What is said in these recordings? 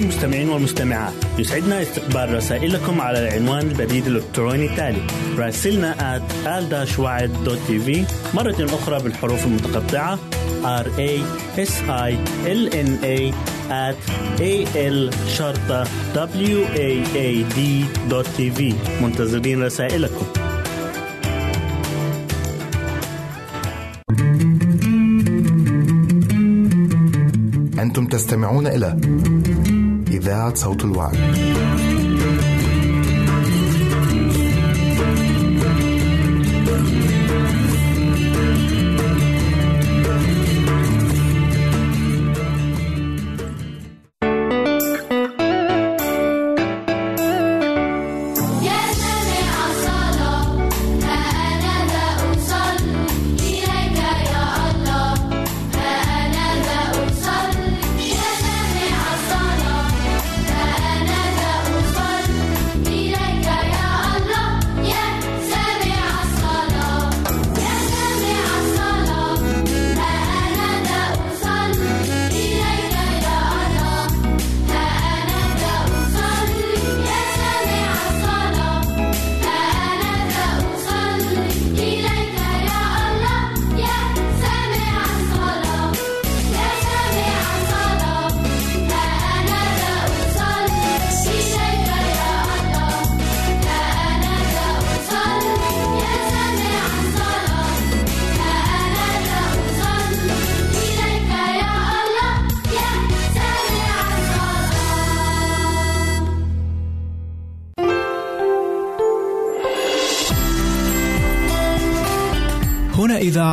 أعزائي المستمعين والمستمعات. يسعدنا استقبال رسائلكم على العنوان البريد الإلكتروني التالي راسلنا at مرة أخرى بالحروف المتقطعة r a s i l n a at a l شرطة w a a d في منتظرين رسائلكم. أنتم تستمعون إلى إذاعة صوت الوعد.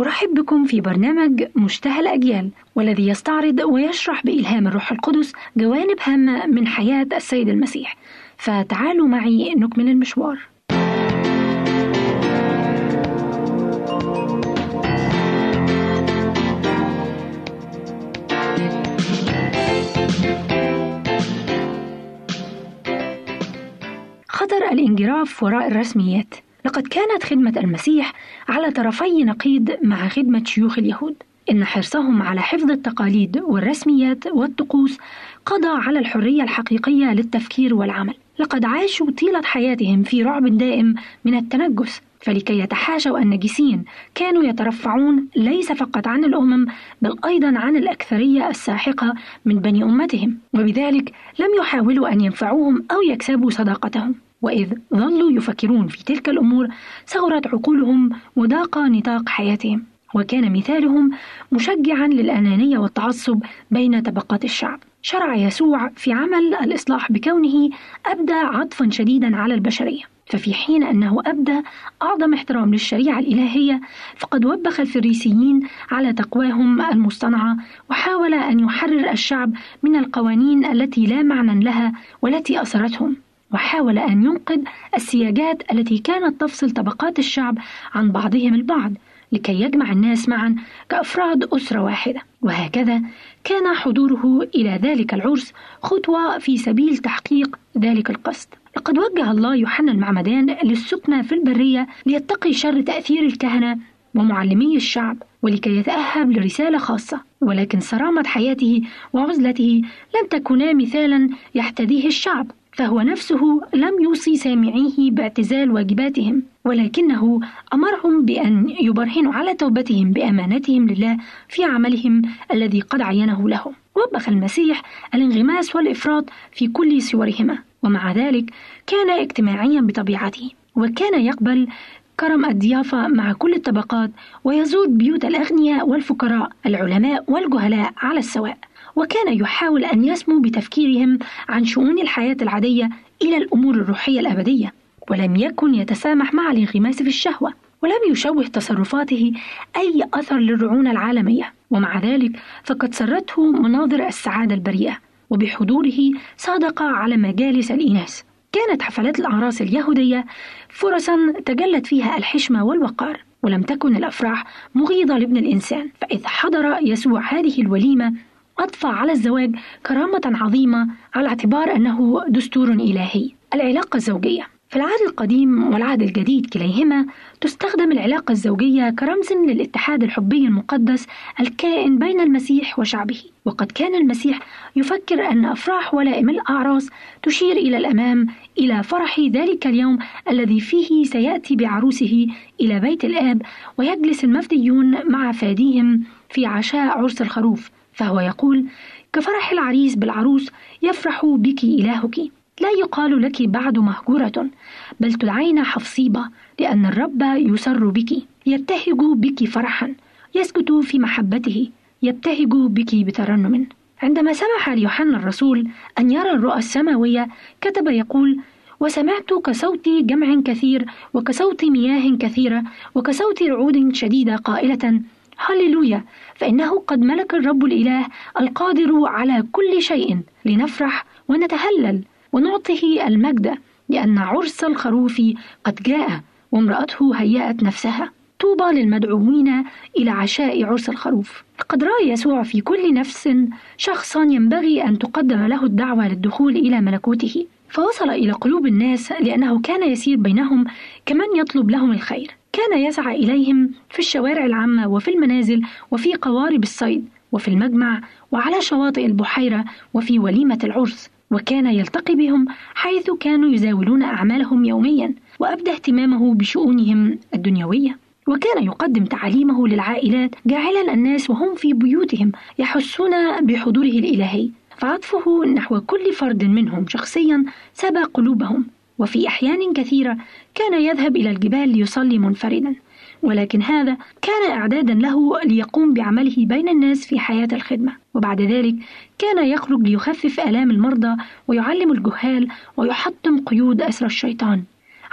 أرحب بكم في برنامج مشتهى الأجيال والذي يستعرض ويشرح بإلهام الروح القدس جوانب هامة من حياة السيد المسيح. فتعالوا معي نكمل المشوار. خطر الانجراف وراء الرسميات. لقد كانت خدمة المسيح على طرفي نقيض مع خدمة شيوخ اليهود إن حرصهم على حفظ التقاليد والرسميات والطقوس قضى على الحرية الحقيقية للتفكير والعمل. لقد عاشوا طيلة حياتهم في رعب دائم من التنجس فلكي يتحاشوا النجسين كانوا يترفعون ليس فقط عن الأمم بل أيضا عن الأكثرية الساحقة من بني أمتهم وبذلك لم يحاولوا أن ينفعوهم أو يكسبوا صداقتهم. وإذ ظلوا يفكرون في تلك الأمور صغرت عقولهم وضاق نطاق حياتهم وكان مثالهم مشجعا للأنانية والتعصب بين طبقات الشعب. شرع يسوع في عمل الإصلاح بكونه أبدى عطفا شديدا على البشرية. ففي حين أنه أبدى أعظم احترام للشريعة الإلهية فقد وبخ الفريسيين على تقواهم المصطنعة وحاول أن يحرر الشعب من القوانين التي لا معنى لها والتي أسرتهم وحاول أن ينقذ السياجات التي كانت تفصل طبقات الشعب عن بعضهم البعض لكي يجمع الناس معا كأفراد أسرة واحدة. وهكذا كان حضوره إلى ذلك العرس خطوة في سبيل تحقيق ذلك القصد. لقد وجه الله يوحنا المعمدان للسكنة في البرية ليتقي شر تأثير الكهنة ومعلمي الشعب ولكي يتأهب لرسالة خاصة. ولكن صرامة حياته وعزلته لم تكونا مثالا يحتذيه الشعب. فهو نفسه لم يوصي سامعيه باعتزال واجباتهم ولكنه أمرهم بأن يبرهنوا على توبتهم بأمانتهم لله في عملهم الذي قد عينه لهم. وبخ المسيح الانغماس والإفراط في كل صورهما ومع ذلك كان اجتماعيا بطبيعته وكان يقبل كرم الضيافة مع كل الطبقات ويزور بيوت الأغنياء والفقراء العلماء والجهلاء على السواء. وكان يحاول أن يسمو بتفكيرهم عن شؤون الحياة العادية إلى الأمور الروحية الأبدية ولم يكن يتسامح مع الانغماس في الشهوة ولم يشوه تصرفاته أي أثر للرعونة العالمية. ومع ذلك فقد سرته مناظر السعادة البريئة وبحضوره صادق على مجالس الإناث. كانت حفلات الأعراس اليهودية فرصا تجلت فيها الحشمة والوقار ولم تكن الأفراح مغيضة لابن الإنسان. فإذ حضر يسوع هذه الوليمة أضفى على الزواج كرامة عظيمة على اعتبار أنه دستور إلهي. العلاقة الزوجية. في العهد القديم والعهد الجديد كليهما تستخدم العلاقة الزوجية كرمز للاتحاد الحبي المقدس الكائن بين المسيح وشعبه، وقد كان المسيح يفكر أن أفراح ولائم الأعراس تشير إلى الأمام إلى فرح ذلك اليوم الذي فيه سيأتي بعروسه إلى بيت الآب ويجلس المفديون مع فاديهم في عشاء عرس الخروف، فهو يقول: كفرح العريس بالعروس يفرح بك إلهك. لا يقال لك بعد مهجورة بل تدعين حفصيبة لأن الرب يسر بك. يبتهج بك فرحا يسكت في محبته يبتهج بك بترنم. عندما سمح ليوحنا الرسول أن يرى الرؤى السماوية كتب يقول وسمعت كصوت جمع كثير وكصوت مياه كثيرة وكصوت رعود شديدة قائلة هللويا. فإنه قد ملك الرب الإله القادر على كل شيء لنفرح ونتهلل ونعطه المجد لأن عرس الخروف قد جاء وامرأته هيأت نفسها. طوبى للمدعوين إلى عشاء عرس الخروف. لقد رأى يسوع في كل نفس شخصا ينبغي أن تقدم له الدعوة للدخول إلى ملكوته. فوصل إلى قلوب الناس لأنه كان يسير بينهم كمن يطلب لهم الخير. كان يسعى إليهم في الشوارع العامة وفي المنازل وفي قوارب الصيد وفي المجمع وعلى شواطئ البحيرة وفي وليمة العرس وكان يلتقي بهم حيث كانوا يزاولون أعمالهم يوميا وأبدى اهتمامه بشؤونهم الدنيوية. وكان يقدم تعاليمه للعائلات جاعلا الناس وهم في بيوتهم يحسون بحضوره الإلهي فعطفه نحو كل فرد منهم شخصيا سبى قلوبهم. وفي أحيان كثيرة كان يذهب إلى الجبال ليصلي منفردا ولكن هذا كان إعدادا له ليقوم بعمله بين الناس في حياة الخدمة. وبعد ذلك كان يخرج ليخفف آلام المرضى ويعلم الجهال ويحطم قيود أسر الشيطان.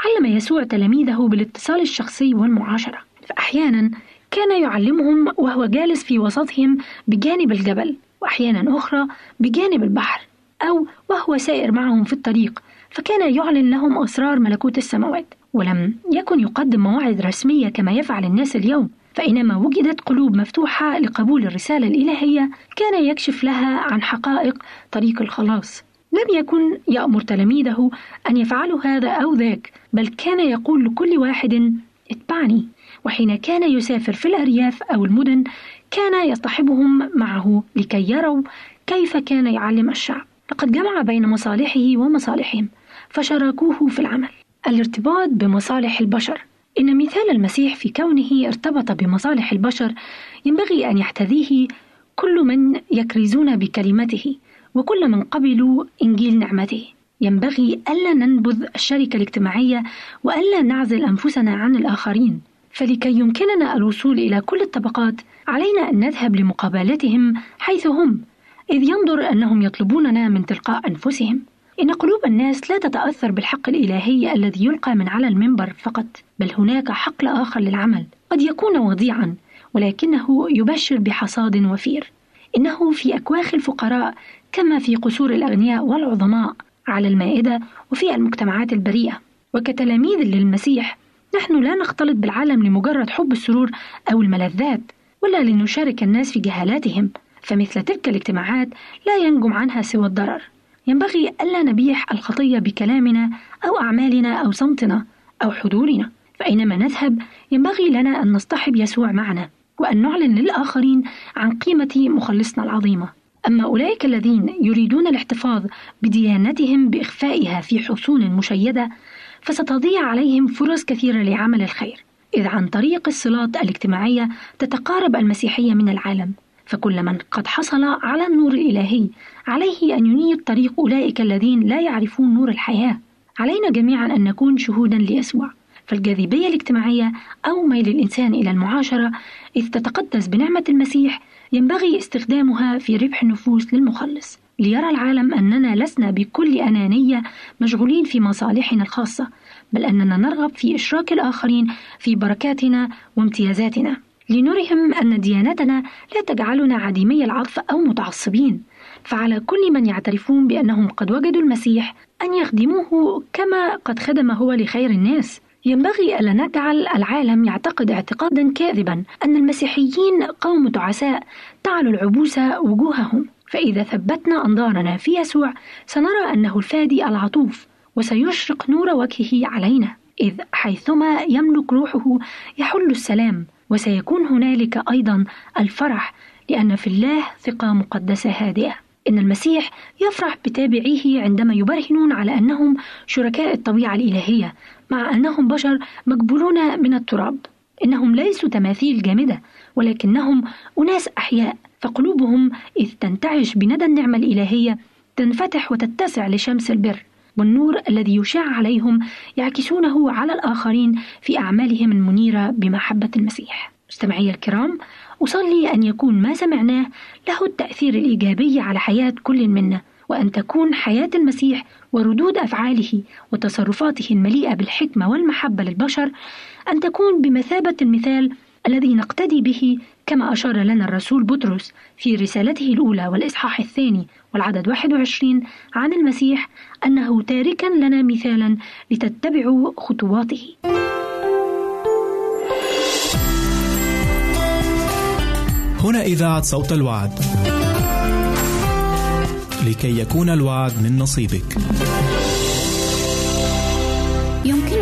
علم يسوع تلاميذه بالاتصال الشخصي والمعاشرة. فأحيانا كان يعلمهم وهو جالس في وسطهم بجانب الجبل وأحيانا أخرى بجانب البحر أو وهو سائر معهم في الطريق فكان يعلن لهم أسرار ملكوت السماوات ولم يكن يقدم مواعظ رسمية كما يفعل الناس اليوم فإنما وجدت قلوب مفتوحة لقبول الرسالة الإلهية كان يكشف لها عن حقائق طريق الخلاص. لم يكن يأمر تلاميذه أن يفعلوا هذا أو ذاك بل كان يقول لكل واحد اتبعني وحين كان يسافر في الأرياف أو المدن كان يصطحبهم معه لكي يروا كيف كان يعلم الشعب. لقد جمع بين مصالحه ومصالحهم. فشاركوه في العمل. الارتباط بمصالح البشر. إن مثال المسيح في كونه ارتبط بمصالح البشر ينبغي أن يحتذيه كل من يكرزون بكلمته وكل من قبلوا إنجيل نعمته. ينبغي ألا ننبذ الشركة الاجتماعية وألا نعزل أنفسنا عن الآخرين. فلكي يمكننا الوصول إلى كل الطبقات علينا أن نذهب لمقابلتهم حيث هم إذ ينظر أنهم يطلبوننا من تلقاء أنفسهم. إن قلوب الناس لا تتأثر بالحق الإلهي الذي يلقى من على المنبر فقط بل هناك حقل آخر للعمل. قد يكون وضيعا ولكنه يبشر بحصاد وفير. إنه في أكواخ الفقراء كما في قصور الأغنياء والعظماء على المائدة وفي المجتمعات البريئة. وكتلاميذ للمسيح نحن لا نختلط بالعالم لمجرد حب السرور أو الملذات ولا لنشارك الناس في جهالاتهم. فمثل تلك الاجتماعات لا ينجم عنها سوى الضرر. ينبغي ألا نبيح الخطية بكلامنا أو أعمالنا أو صمتنا أو حضورنا فأينما نذهب ينبغي لنا أن نصطحب يسوع معنا وأن نعلن للآخرين عن قيمة مخلصنا العظيمة. أما أولئك الذين يريدون الاحتفاظ بديانتهم بإخفائها في حصون مشيدة فستضيع عليهم فرص كثيرة لعمل الخير إذ عن طريق الصلات الاجتماعية تتقارب المسيحية من العالم. فكل من قد حصل على النور الإلهي عليه أن ينير طريق أولئك الذين لا يعرفون نور الحياة. علينا جميعا أن نكون شهودا ليسوع فالجاذبية الاجتماعية أو ميل الإنسان إلى المعاشرة إذ تتقدس بنعمة المسيح ينبغي استخدامها في ربح النفوس للمخلص. ليرى العالم أننا لسنا بكل أنانية مشغولين في مصالحنا الخاصة بل أننا نرغب في إشراك الآخرين في بركاتنا وامتيازاتنا. لنرهم أن ديانتنا لا تجعلنا عديمي العطف أو متعصبين. فعلى كل من يعترفون بأنهم قد وجدوا المسيح أن يخدموه كما قد خدم هو لخير الناس. ينبغي ألا نجعل العالم يعتقد اعتقادا كاذبا أن المسيحيين قوم تعساء تعلو العبوس وجوههم. فإذا ثبتنا أنظارنا في يسوع سنرى أنه الفادي العطوف وسيشرق نور وجهه علينا. إذ حيثما يملك روحه يحل السلام وسيكون هنالك أيضا الفرح لأن في الله ثقة مقدسة هادئة. إن المسيح يفرح بتابعيه عندما يبرهنون على أنهم شركاء الطبيعة الإلهية مع أنهم بشر مقبولون من التراب. إنهم ليسوا تماثيل جامدة ولكنهم أناس أحياء. فقلوبهم إذ تنتعش بندى النعمة الإلهية تنفتح وتتسع لشمس البر. والنور الذي يشع عليهم يعكسونه على الآخرين في أعمالهم المنيرة بمحبة المسيح. مستمعي الكرام أصلي أن يكون ما سمعناه له التأثير الإيجابي على حياة كل منا وأن تكون حياة المسيح وردود أفعاله وتصرفاته المليئة بالحكمة والمحبة للبشر أن تكون بمثابة المثال الذي نقتدي به كما أشار لنا الرسول بطرس في رسالته الأولى والإصحاح الثاني والعدد 21 عن المسيح أنه تاركا لنا مثالا لتتبعوا خطواته. هنا إذاعة صوت الوعد. لكي يكون الوعد من نصيبك.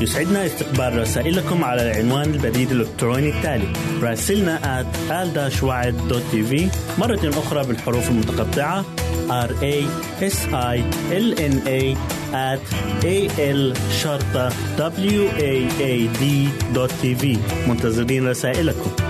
يسعدنا استقبال رسائلكم على العنوان البريد الإلكتروني التالي راسلنا at al مرة أخرى بالحروف المتقطعة r a s i l n a at a l شرطة w a a d منتظرين رسائلكم.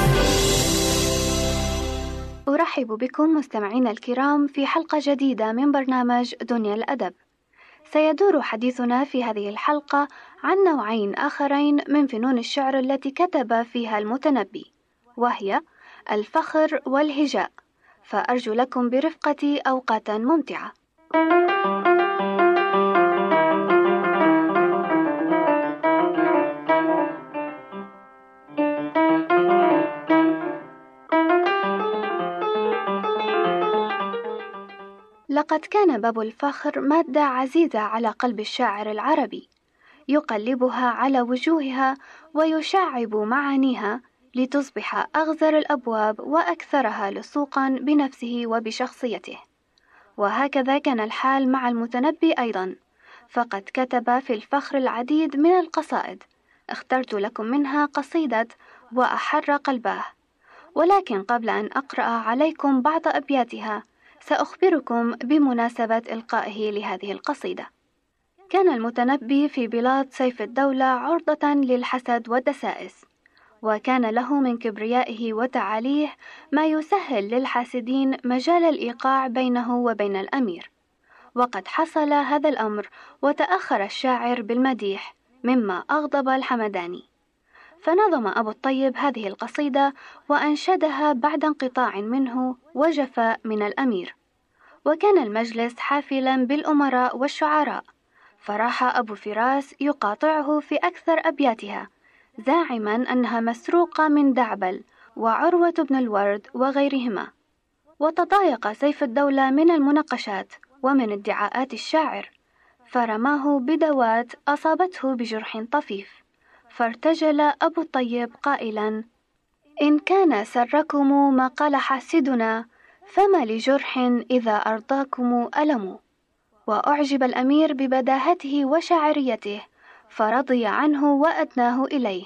أرحب بكم مستمعينا الكرام في حلقة جديدة من برنامج دنيا الأدب. سيدور حديثنا في هذه الحلقة عن نوعين آخرين من فنون الشعر التي كتب فيها المتنبي، وهي الفخر والهجاء. فأرجو لكم برفقتي أوقاتا ممتعة. لقد كان باب الفخر مادة عزيزة على قلب الشاعر العربي، يقلبها على وجوهها ويشعب معانيها لتصبح أغزر الأبواب وأكثرها لصوقا بنفسه وبشخصيته. وهكذا كان الحال مع المتنبي أيضا، فقد كتب في الفخر العديد من القصائد، اخترت لكم منها قصيدة وأحر قلباه. ولكن قبل أن أقرأ عليكم بعض أبياتها سأخبركم بمناسبة إلقائه لهذه القصيدة. كان المتنبي في بلاد سيف الدولة عرضة للحسد والدسائس، وكان له من كبريائه وتعاليه ما يسهل للحاسدين مجال الإيقاع بينه وبين الأمير. وقد حصل هذا الأمر وتأخر الشاعر بالمديح مما أغضب الحمداني. فنظم أبو الطيب هذه القصيدة وأنشدها بعد انقطاع منه وجفاء من الأمير. وكان المجلس حافلا بالأمراء والشعراء فراح أبو فراس يقاطعه في أكثر أبياتها زاعما أنها مسروقة من دعبل وعروة بن الورد وغيرهما. وتضايق سيف الدولة من المناقشات ومن ادعاءات الشاعر فرماه بدوات أصابته بجرح طفيف. فارتجل أبو الطيب قائلا إن كان سركم ما قال حاسدنا فما لجرح إذا أرضاكم ألم؟ وأعجب الأمير ببداهته وشاعريته فرضي عنه وأدناه إليه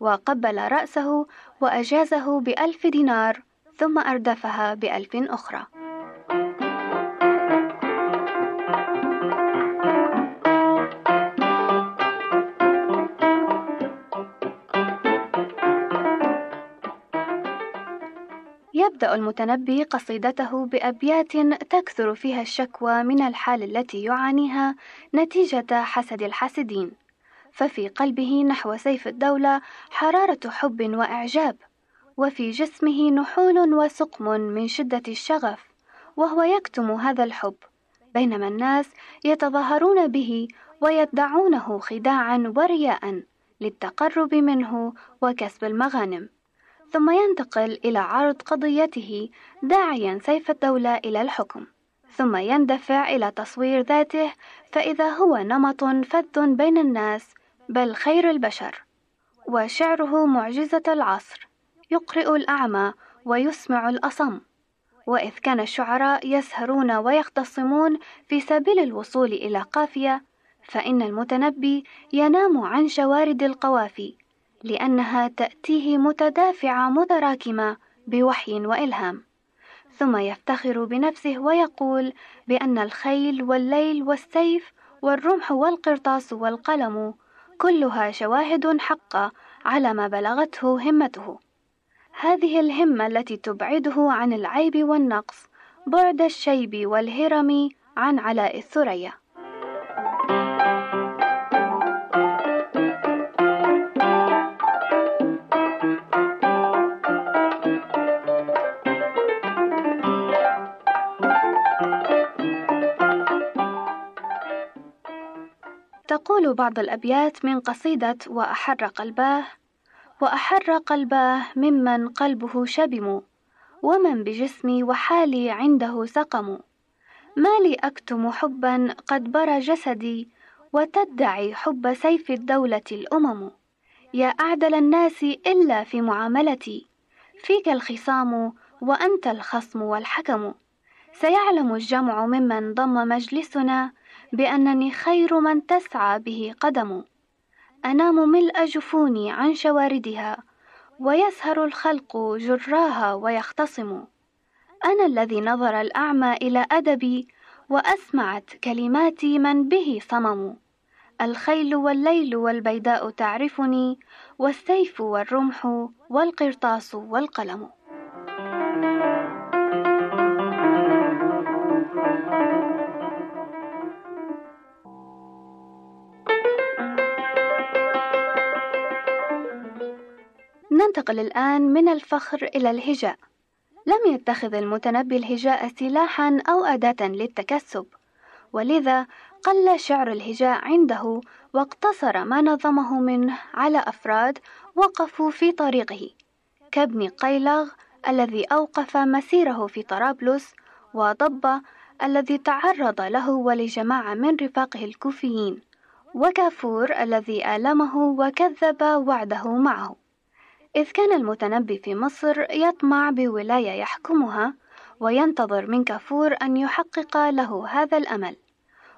وقبل رأسه وأجازه بألف دينار ثم أردفها بألف أخرى. يبدأ المتنبي قصيدته بأبيات تكثر فيها الشكوى من الحال التي يعانيها نتيجة حسد الحاسدين، ففي قلبه نحو سيف الدولة حرارة حب وإعجاب، وفي جسمه نحول وسقم من شدة الشغف، وهو يكتم هذا الحب، بينما الناس يتظاهرون به ويدعونه خداعا ورياء للتقرب منه وكسب المغانم. ثم ينتقل إلى عرض قضيته داعيا سيف الدولة إلى الحكم. ثم يندفع إلى تصوير ذاته فإذا هو نمط فذ بين الناس بل خير البشر. وشعره معجزة العصر يقرئ الأعمى ويسمع الأصم. وإذ كان الشعراء يسهرون ويختصمون في سبيل الوصول إلى قافية فإن المتنبي ينام عن شوارد القوافي. لأنها تأتيه متدافعة متراكمة بوحي وإلهام. ثم يفتخر بنفسه ويقول بأن الخيل والليل والسيف والرمح والقرطاس والقلم كلها شواهد حقة على ما بلغته همته. هذه الهمة التي تبعده عن العيب والنقص بعد الشيب والهرم عن علاء الثريا. تقول بعض الأبيات من قصيدة وأحر قلباه وأحر قلباه ممن قلبه شبم ومن بجسمي وحالي عنده سقم. ما لي أكتم حبا قد برى جسدي وتدعي حب سيف الدولة الأمم. يا أعدل الناس إلا في معاملتي فيك الخصام وأنت الخصم والحكم. سيعلم الجمع ممن ضم مجلسنا بأنني خير من تسعى به قدم. أنام ملء جفوني عن شواردها ويسهر الخلق جراها ويختصم. أنا الذي نظر الأعمى إلى أدبي وأسمعت كلماتي من به صمم. الخيل والليل والبيداء تعرفني والسيف والرمح والقرطاس والقلم. ننتقل الآن من الفخر إلى الهجاء. لم يتخذ المتنبي الهجاء سلاحا أو أداة للتكسب. ولذا قل شعر الهجاء عنده واقتصر ما نظمه منه على أفراد وقفوا في طريقه. كابن قيلغ الذي أوقف مسيره في طرابلس وضب الذي تعرض له ولجماعة من رفاقه الكوفيين. وكافور الذي آلمه وكذب وعده معه. إذ كان المتنبي في مصر يطمع بولاية يحكمها وينتظر من كافور أن يحقق له هذا الأمل.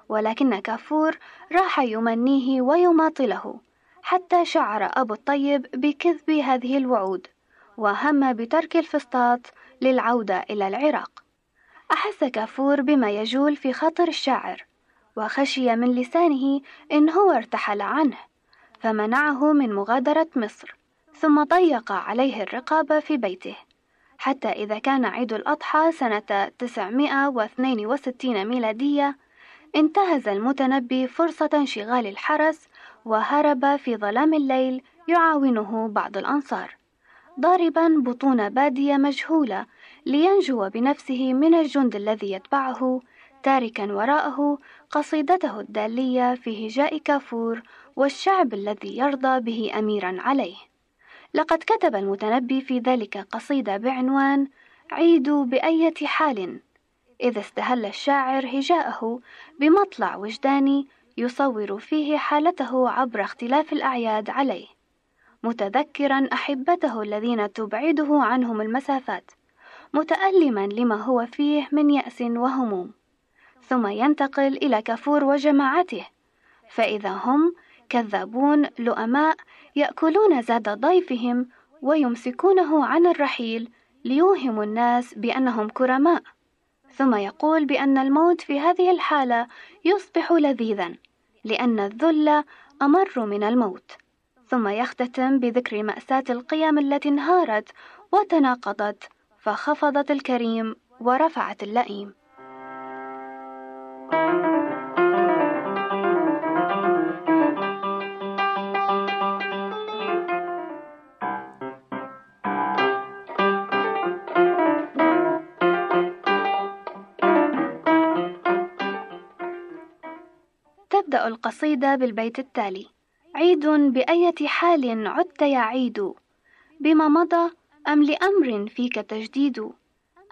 ولكن كافور راح يمنيه ويماطله حتى شعر أبو الطيب بكذب هذه الوعود وهم بترك الفسطاط للعودة إلى العراق. أحس كافور بما يجول في خاطر الشاعر وخشي من لسانه إن هو ارتحل عنه فمنعه من مغادرة مصر. ثم ضيق عليه الرقابة في بيته حتى إذا كان عيد الأضحى سنة 962 ميلادية انتهز المتنبي فرصة انشغال الحرس وهرب في ظلام الليل يعاونه بعض الأنصار ضاربا بطون بادية مجهولة لينجو بنفسه من الجند الذي يتبعه تاركا وراءه قصيدته الدالية في هجاء كافور والشعب الذي يرضى به أميرا عليه. لقد كتب المتنبي في ذلك قصيدة بعنوان عيدوا بأية حال إذا استهل الشاعر هجاءه بمطلع وجداني يصور فيه حالته عبر اختلاف الأعياد عليه متذكرا أحبته الذين تبعده عنهم المسافات متألما لما هو فيه من يأس وهموم ثم ينتقل إلى كافور وجماعته فإذا هم كذابون لؤماء يأكلون زاد ضيفهم ويمسكونه عن الرحيل ليوهموا الناس بأنهم كرماء. ثم يقول بأن الموت في هذه الحالة يصبح لذيذا لأن الذل أمر من الموت. ثم يختتم بذكر مأساة القيم التي انهارت وتناقضت فخفضت الكريم ورفعت اللئيم. تبدأ القصيدة بالبيت التالي. عيد بأية حال عدت يا عيد. بما مضى أم لأمر فيك تجديد.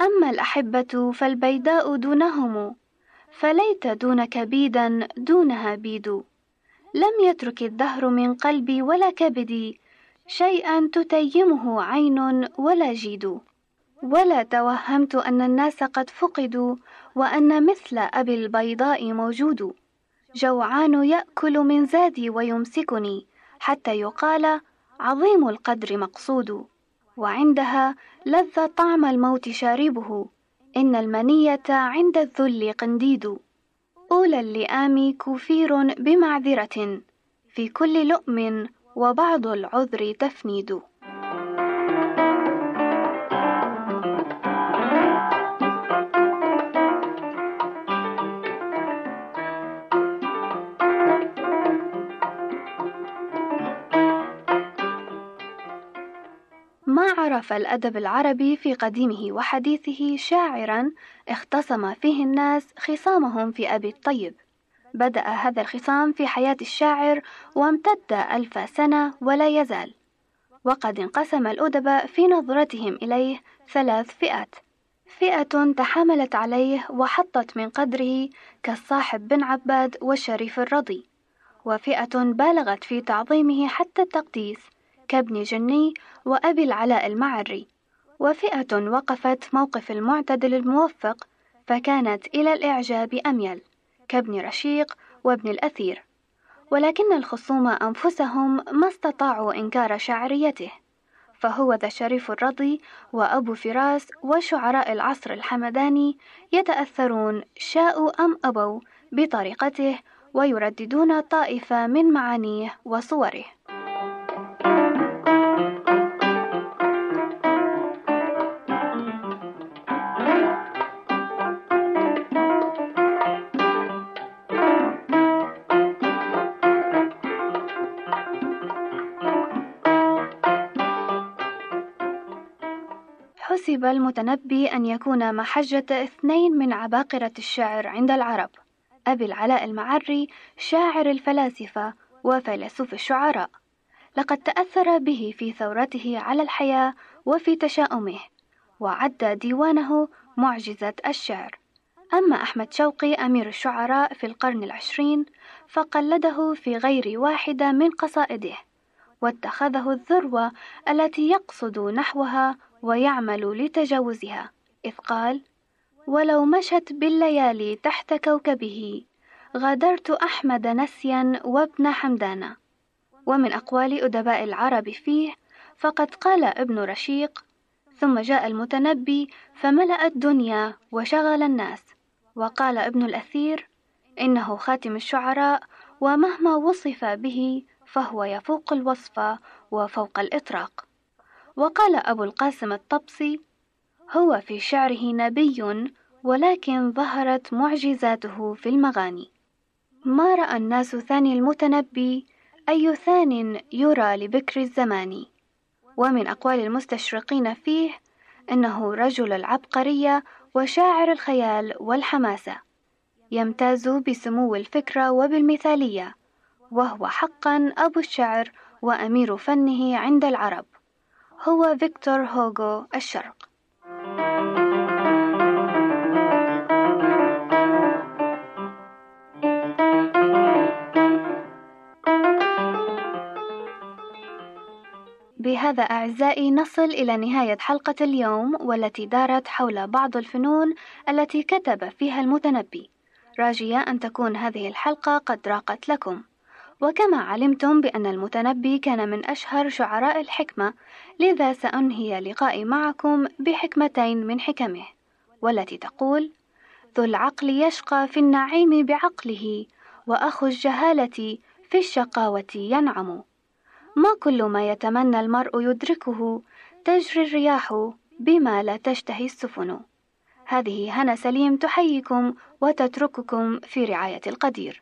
أما الأحبة فالبيداء دونهم. فليت دونك بيدا دونها بيد. لم يترك الدهر من قلبي ولا كبدي شيئا تتيمه عين ولا جيد. ولا توهمت أن الناس قد فقدوا وأن مثل أبي البيضاء موجود. جوعان يأكل من زادي ويمسكني حتى يقال عظيم القدر مقصود وعندها لذ طعم الموت شاربه إن المنية عند الذل قنديد. أولى اللئام كفير بمعذرة في كل لؤم وبعض العذر تفنيد. عرف الأدب العربي في قديمه وحديثه شاعرا اختصم فيه الناس خصامهم في أبي الطيب. بدأ هذا الخصام في حياة الشاعر وامتد ألف سنة ولا يزال. وقد انقسم الأدباء في نظرتهم إليه ثلاث فئات. فئة تحاملت عليه وحطت من قدره كالصاحب بن عباد والشريف الرضي. وفئة بالغت في تعظيمه حتى التقديس كابن جني وأبي العلاء المعري وفئة وقفت موقف المعتدل الموفق فكانت إلى الإعجاب أميل كابن رشيق وابن الأثير ولكن الخصوم أنفسهم ما استطاعوا إنكار شعريته فهو ذا شريف الرضي وأبو فراس وشعراء العصر الحمداني يتأثرون شاءوا أم أبوا بطريقته ويرددون طائفة من معانيه وصوره. حسب المتنبي أن يكون محجة اثنين من عباقرة الشعر عند العرب أبي العلاء المعري شاعر الفلاسفة وفيلسوف الشعراء. لقد تأثر به في ثورته على الحياة وفي تشاؤمه وعد ديوانه معجزة الشعر. أما أحمد شوقي أمير الشعراء في القرن العشرين فقلده في غير واحدة من قصائده واتخذه الذروة التي يقصد نحوها ويعمل لتجاوزها. إذ قال ولو مشت بالليالي تحت كوكبه غادرت أحمد نسيا وابن حمدان. ومن أقوال أدباء العرب فيه فقد قال ابن رشيق ثم جاء المتنبي فملأ الدنيا وشغل الناس. وقال ابن الأثير إنه خاتم الشعراء ومهما وصف به فهو يفوق الوصف وفوق الإطراق. وقال أبو القاسم الطبسي هو في شعره نبي ولكن ظهرت معجزاته في المغاني. ما رأى الناس ثاني المتنبي أي ثان يرى لبكر الزمان. ومن أقوال المستشرقين فيه إنه رجل العبقرية وشاعر الخيال والحماسة. يمتاز بسمو الفكرة وبالمثالية وهو حقا أبو الشعر وأمير فنه عند العرب. هو فيكتور هوغو الشرق. بهذا أعزائي نصل إلى نهاية حلقة اليوم والتي دارت حول بعض الفنون التي كتب فيها المتنبي. راجية أن تكون هذه الحلقة قد راقت لكم. وكما علمتم بأن المتنبي كان من أشهر شعراء الحكمة لذا سأنهي لقائي معكم بحكمتين من حكمه والتي تقول ذو العقل يشقى في النعيم بعقله وأخو الجهالة في الشقاوة ينعم ما كل ما يتمنى المرء يدركه تجري الرياح بما لا تشتهي السفن هذه هنا سليم تحييكم وتترككم في رعاية القدير.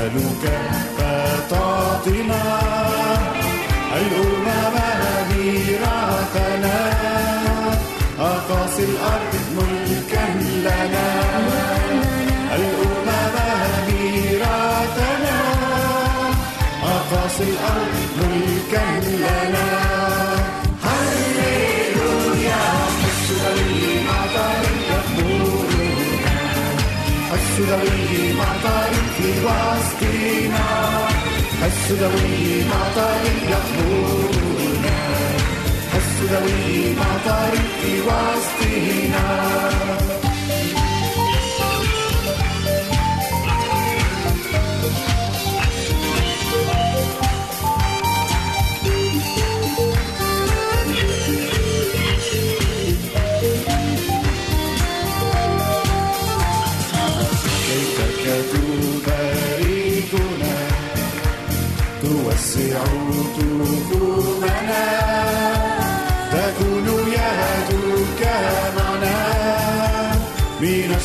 نسألك فتعطنا الأمم ميراثنا أقاصي الأرض ملكا لنا. الأمم ميراثنا أقاصي الأرض ملكا لنا. هللويا. حس ذوي مطر يأمرنا حس ذوي مطر في وسطنا ذوي مطر يأمرنا حس ذوي مطر في وسطنا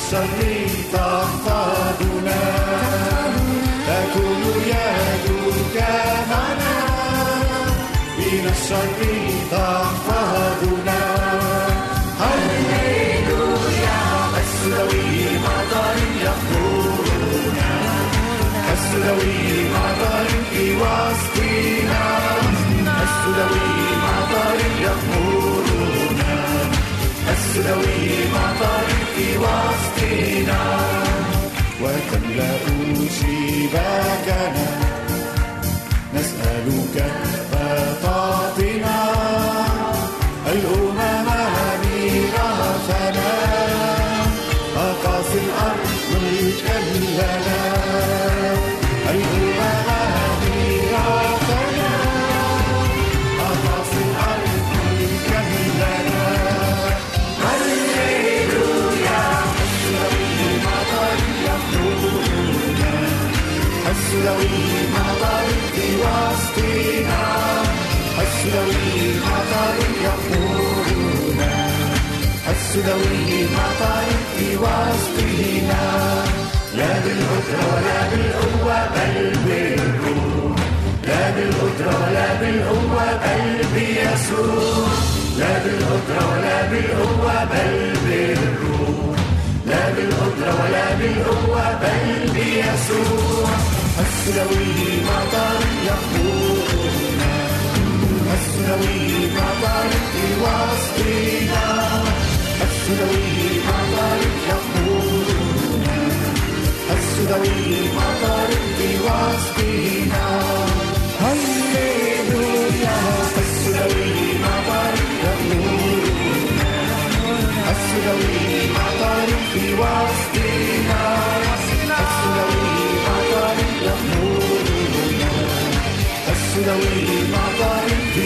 الشر تحفظنا تكون يدك معنا من الشر تحفظنا هللويا السلوي مطر يخبرنا السلوي مطر في وسطنا السلوي مطر يخبرنا السلوي مطر وسطنا وتملأ شباكنا نسألك فتعطنا السلوي مطر في وسطنا لا بالقدرة ولا بالقوة بل بالروح لا بالقدرة ولا بالقوة بل بيسوع لا بالقدرة ولا بالقوة بل بالروح لا بالقدرة ولا بالقوة بل بيسوع السلوي مطر يخبرنا السلوي مطر في وسطنا السلوي مطر يخبرنا السلوي مطر وسطنا هللويا السلوي مطر يخبرنا السلوي مطر في وسطنا السلوي مطر في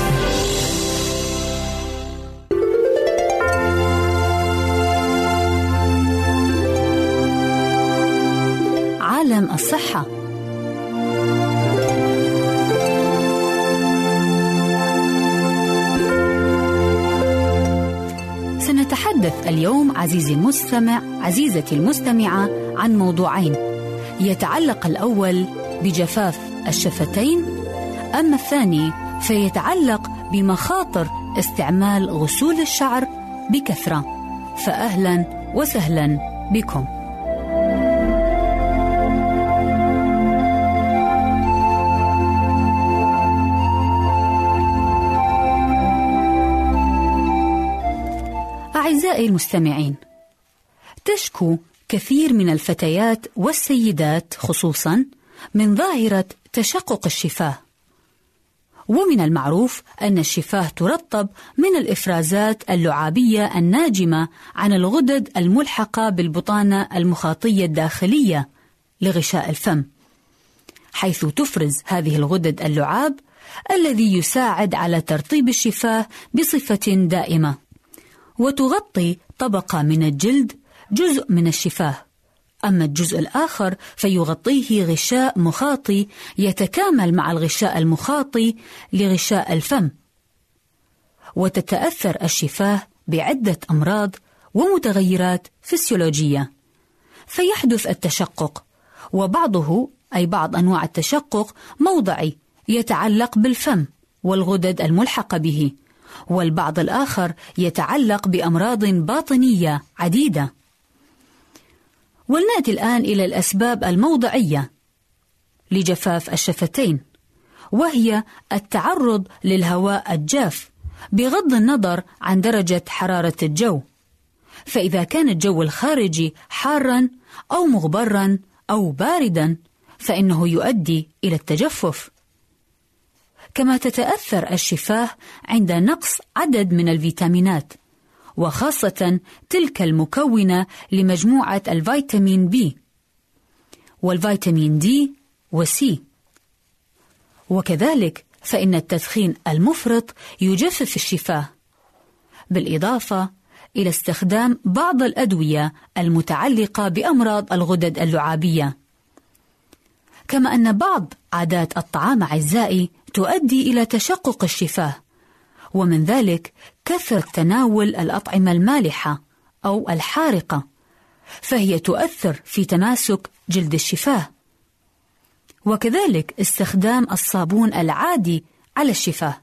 الصحة سنتحدث اليوم عزيزي المستمع عزيزتي المستمعة عن موضوعين. يتعلق الأول بجفاف الشفتين أما الثاني فيتعلق بمخاطر استعمال غسول الشعر بكثرة. فأهلا وسهلا بكم. أعزائي المستمعين. تشكو كثير من الفتيات والسيدات خصوصا من ظاهرة تشقق الشفاه. ومن المعروف أن الشفاه ترطب من الإفرازات اللعابية الناجمة عن الغدد الملحقة بالبطانة المخاطية الداخلية لغشاء الفم حيث تفرز هذه الغدد اللعاب الذي يساعد على ترطيب الشفاه بصفة دائمة. وتغطي طبقة من الجلد جزء من الشفاه. أما الجزء الآخر فيغطيه غشاء مخاطي يتكامل مع الغشاء المخاطي لغشاء الفم. وتتأثر الشفاه بعدة أمراض ومتغيرات فسيولوجية. فيحدث التشقق وبعضه أي بعض أنواع التشقق موضعي يتعلق بالفم والغدد الملحقة به. والبعض الآخر يتعلق بأمراض باطنية عديدة. ولنأتي الآن إلى الأسباب الموضعية لجفاف الشفتين وهي التعرض للهواء الجاف بغض النظر عن درجة حرارة الجو. فإذا كان الجو الخارجي حارا أو مغبرا أو باردا فإنه يؤدي إلى التجفف. كما تتأثر الشفاه عند نقص عدد من الفيتامينات وخاصة تلك المكونة لمجموعة الفيتامين بي والفيتامين دي وسي. وكذلك فإن التدخين المفرط يجفف الشفاه بالإضافة إلى استخدام بعض الأدوية المتعلقة بأمراض الغدد اللعابية. كما أن بعض عادات الطعام أعزائي تؤدي إلى تشقق الشفاه ومن ذلك كثرة تناول الأطعمة المالحة أو الحارقة فهي تؤثر في تماسك جلد الشفاه. وكذلك استخدام الصابون العادي على الشفاه.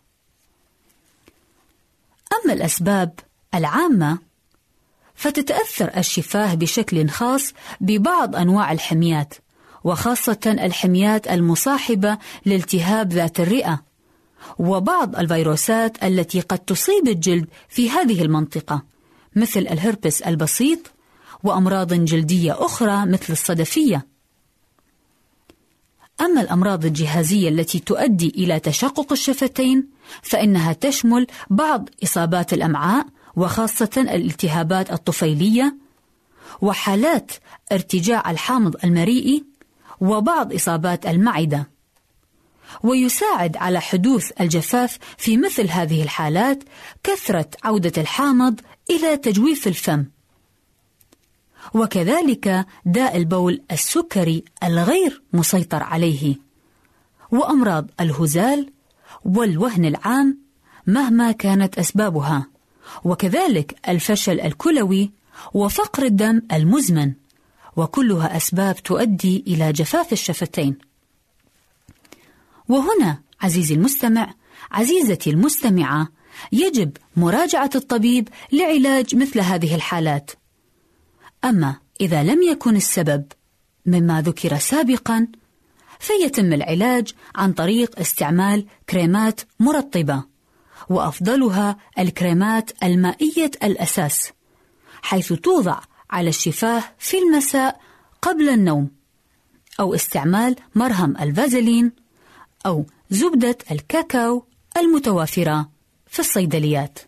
أما الأسباب العامة فتتأثر الشفاه بشكل خاص ببعض أنواع الحميات وخاصة الحميات المصاحبة لالتهاب ذات الرئة وبعض الفيروسات التي قد تصيب الجلد في هذه المنطقة مثل الهربس البسيط وأمراض جلدية أخرى مثل الصدفية. أما الأمراض الجهازية التي تؤدي إلى تشقق الشفتين فإنها تشمل بعض إصابات الأمعاء وخاصة الالتهابات الطفيلية وحالات ارتجاع الحامض المريئي وبعض إصابات المعدة. ويساعد على حدوث الجفاف في مثل هذه الحالات كثرة عودة الحامض إلى تجويف الفم. وكذلك داء البول السكري الغير مسيطر عليه وأمراض الهزال والوهن العام مهما كانت أسبابها وكذلك الفشل الكلوي وفقر الدم المزمن وكلها أسباب تؤدي إلى جفاف الشفتين. وهنا عزيزي المستمع عزيزتي المستمعة يجب مراجعة الطبيب لعلاج مثل هذه الحالات. أما إذا لم يكن السبب مما ذكر سابقا فيتم العلاج عن طريق استعمال كريمات مرطبة وأفضلها الكريمات المائية الأساس حيث توضع على الشفاه في المساء قبل النوم أو استعمال مرهم الفازلين أو زبدة الكاكاو المتوافرة في الصيدليات.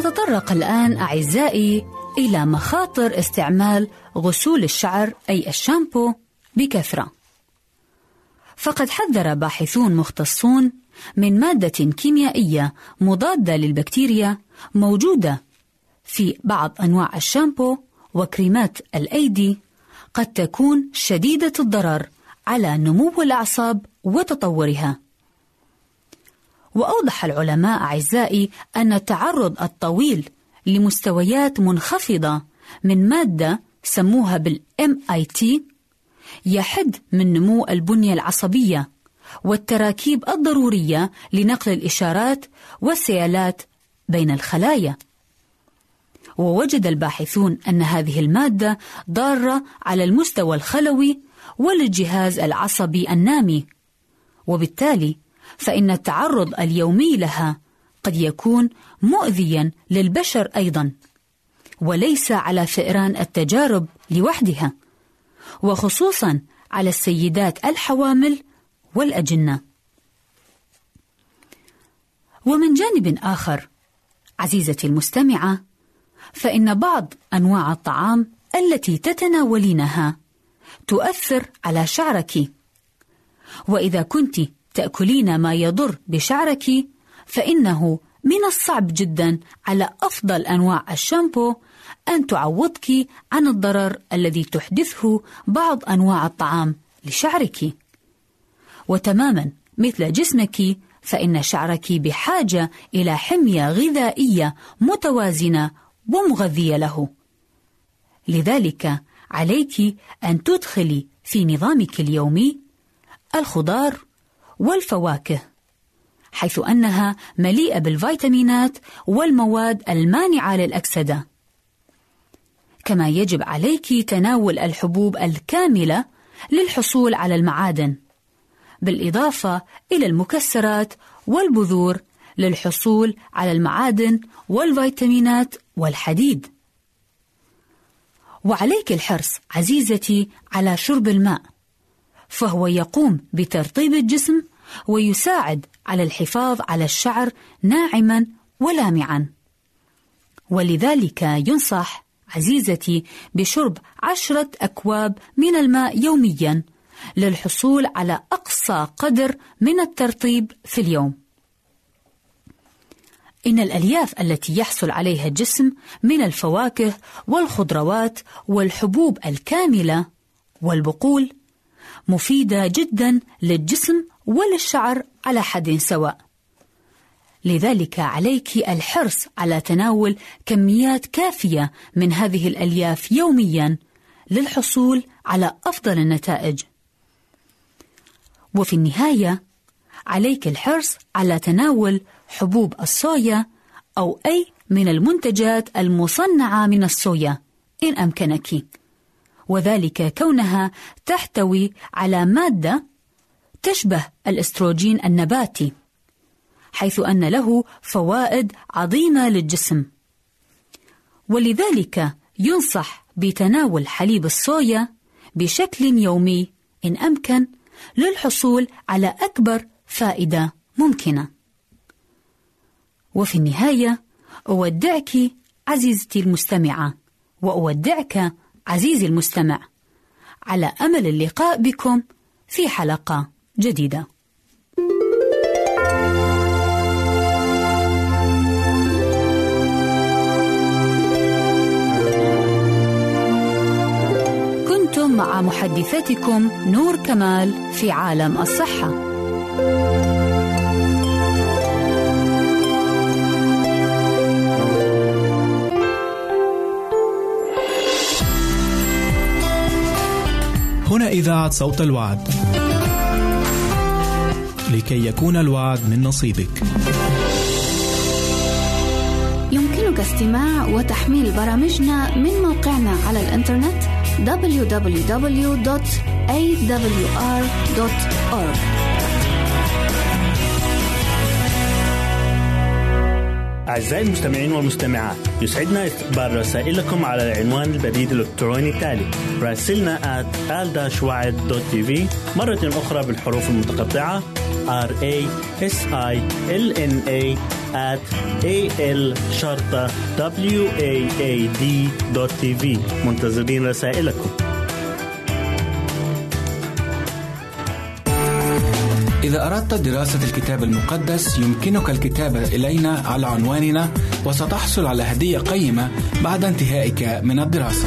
ولنتطرق الآن أعزائي إلى مخاطر استعمال غسول الشعر أي الشامبو بكثرة. فقد حذر باحثون مختصون من مادة كيميائية مضادة للبكتيريا موجودة في بعض أنواع الشامبو وكريمات الأيدي قد تكون شديدة الضرر على نمو الأعصاب وتطورها. وأوضح العلماء أعزائي أن التعرض الطويل لمستويات منخفضة من مادة سموها بال MIT يحد من نمو البنية العصبية والتراكيب الضرورية لنقل الإشارات والسيالات بين الخلايا. ووجد الباحثون أن هذه المادة ضارة على المستوى الخلوي وللجهاز العصبي النامي، وبالتالي فإن التعرض اليومي لها قد يكون مؤذيا للبشر أيضا وليس على فئران التجارب لوحدها وخصوصا على السيدات الحوامل والأجنة. ومن جانب آخر عزيزتي المستمعة فإن بعض أنواع الطعام التي تتناولينها تؤثر على شعرك. وإذا كنت تأكلين ما يضر بشعرك فإنه من الصعب جدا على أفضل أنواع الشامبو أن تعوضك عن الضرر الذي تحدثه بعض أنواع الطعام لشعرك. وتماما مثل جسمك فإن شعرك بحاجة إلى حمية غذائية متوازنة ومغذية له. لذلك عليك أن تدخلي في نظامك اليومي الخضار والفواكه حيث أنها مليئة بالفيتامينات والمواد المانعة للأكسدة. كما يجب عليك تناول الحبوب الكاملة للحصول على المعادن بالإضافة إلى المكسرات والبذور للحصول على المعادن والفيتامينات والحديد. وعليك الحرص عزيزتي على شرب الماء فهو يقوم بترطيب الجسم ويساعد على الحفاظ على الشعر ناعما ولامعا. ولذلك ينصح عزيزتي بشرب عشرة أكواب من الماء يوميا للحصول على أقصى قدر من الترطيب في اليوم. إن الألياف التي يحصل عليها الجسم من الفواكه والخضروات والحبوب الكاملة والبقول مفيدة جدا للجسم وللشعر على حد سواء. لذلك عليك الحرص على تناول كميات كافية من هذه الألياف يوميا للحصول على أفضل النتائج. وفي النهاية عليك الحرص على تناول حبوب الصويا أو أي من المنتجات المصنعة من الصويا إن أمكنك. وذلك كونها تحتوي على مادة تشبه الأستروجين النباتي حيث أن له فوائد عظيمة للجسم. ولذلك ينصح بتناول حليب الصويا بشكل يومي إن أمكن للحصول على أكبر فائدة ممكنة. وفي النهاية أودعك عزيزتي المستمعة وأودعك عزيزي المستمع على أمل اللقاء بكم في حلقة جديدة كنتم مع محدثتكم نور كمال في عالم الصحة هنا إذاعة صوت الوعد. لكي يكون الوعد من نصيبك. يمكنك استماع وتحميل برامجنا من موقعنا على الإنترنت www.awr.org أعزائي المستمعين والمستمعات يسعدنا استقبال رسائلكم على العنوان البريد الإلكتروني التالي راسلنا at مرة أخرى بالحروف المتقطعة r a s i l n a at a l شرطة w a a d tv منتظرين رسائلكم إذا أردت دراسة الكتاب المقدس يمكنك الكتابة إلينا على عنواننا وستحصل على هدية قيمة بعد انتهائك من الدراسة.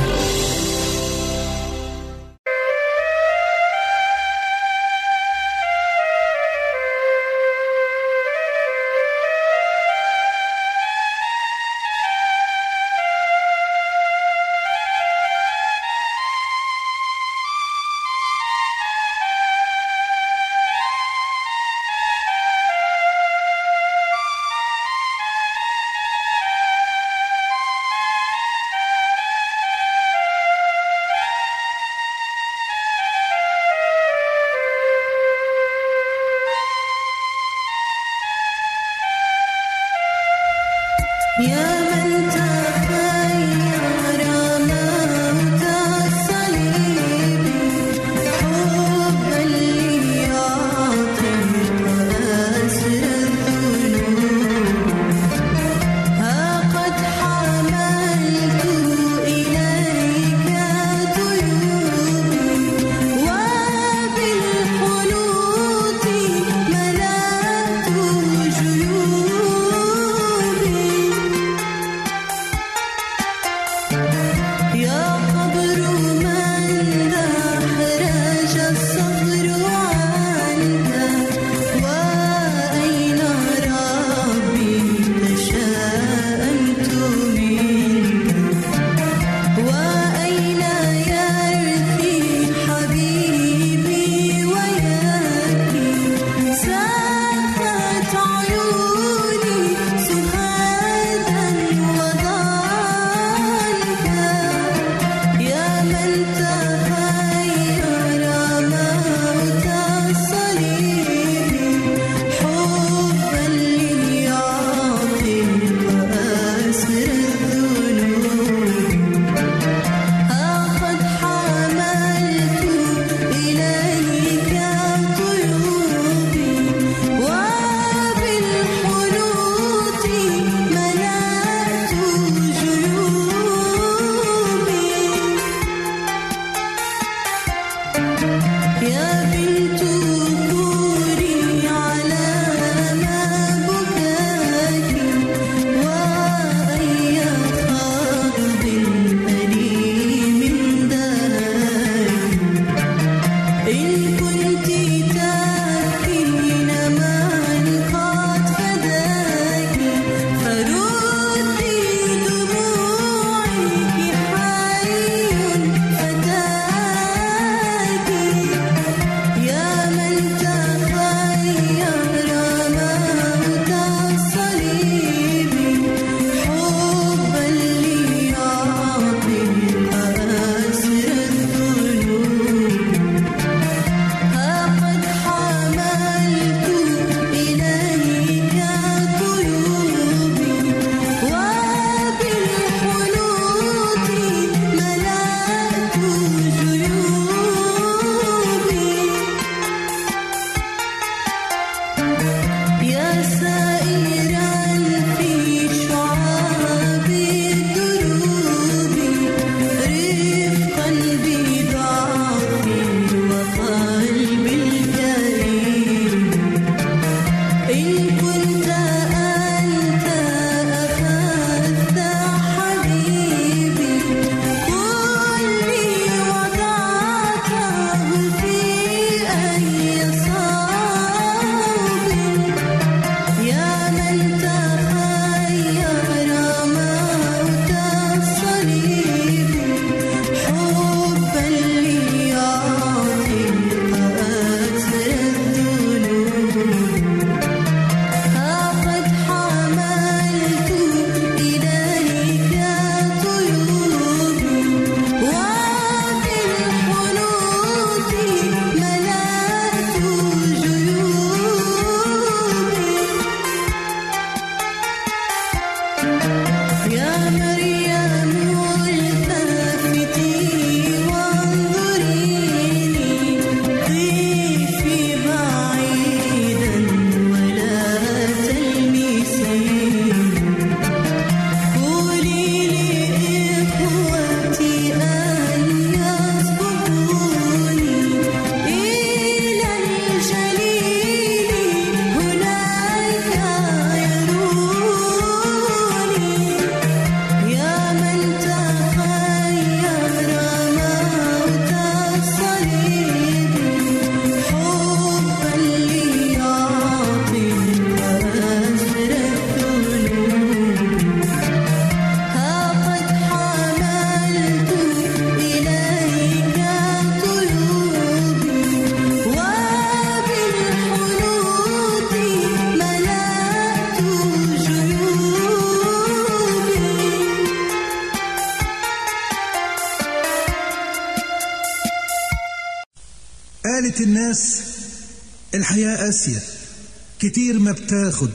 كتير ما بتاخد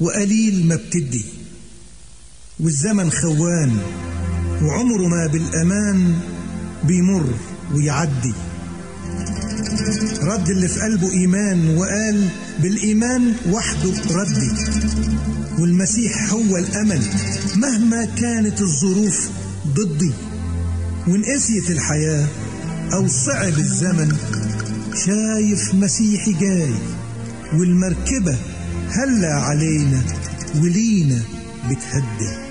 وقليل ما بتدي. والزمن خوان وعمره ما بالأمان بيمر ويعدي. رد اللي في قلبه إيمان وقال بالإيمان وحده ردي. والمسيح هو الأمل مهما كانت الظروف ضدي. وإن قسيت الحياة أو صعب الزمن شايف مسيحي جاي. والمركبة هلا علينا ولينا بتهدي.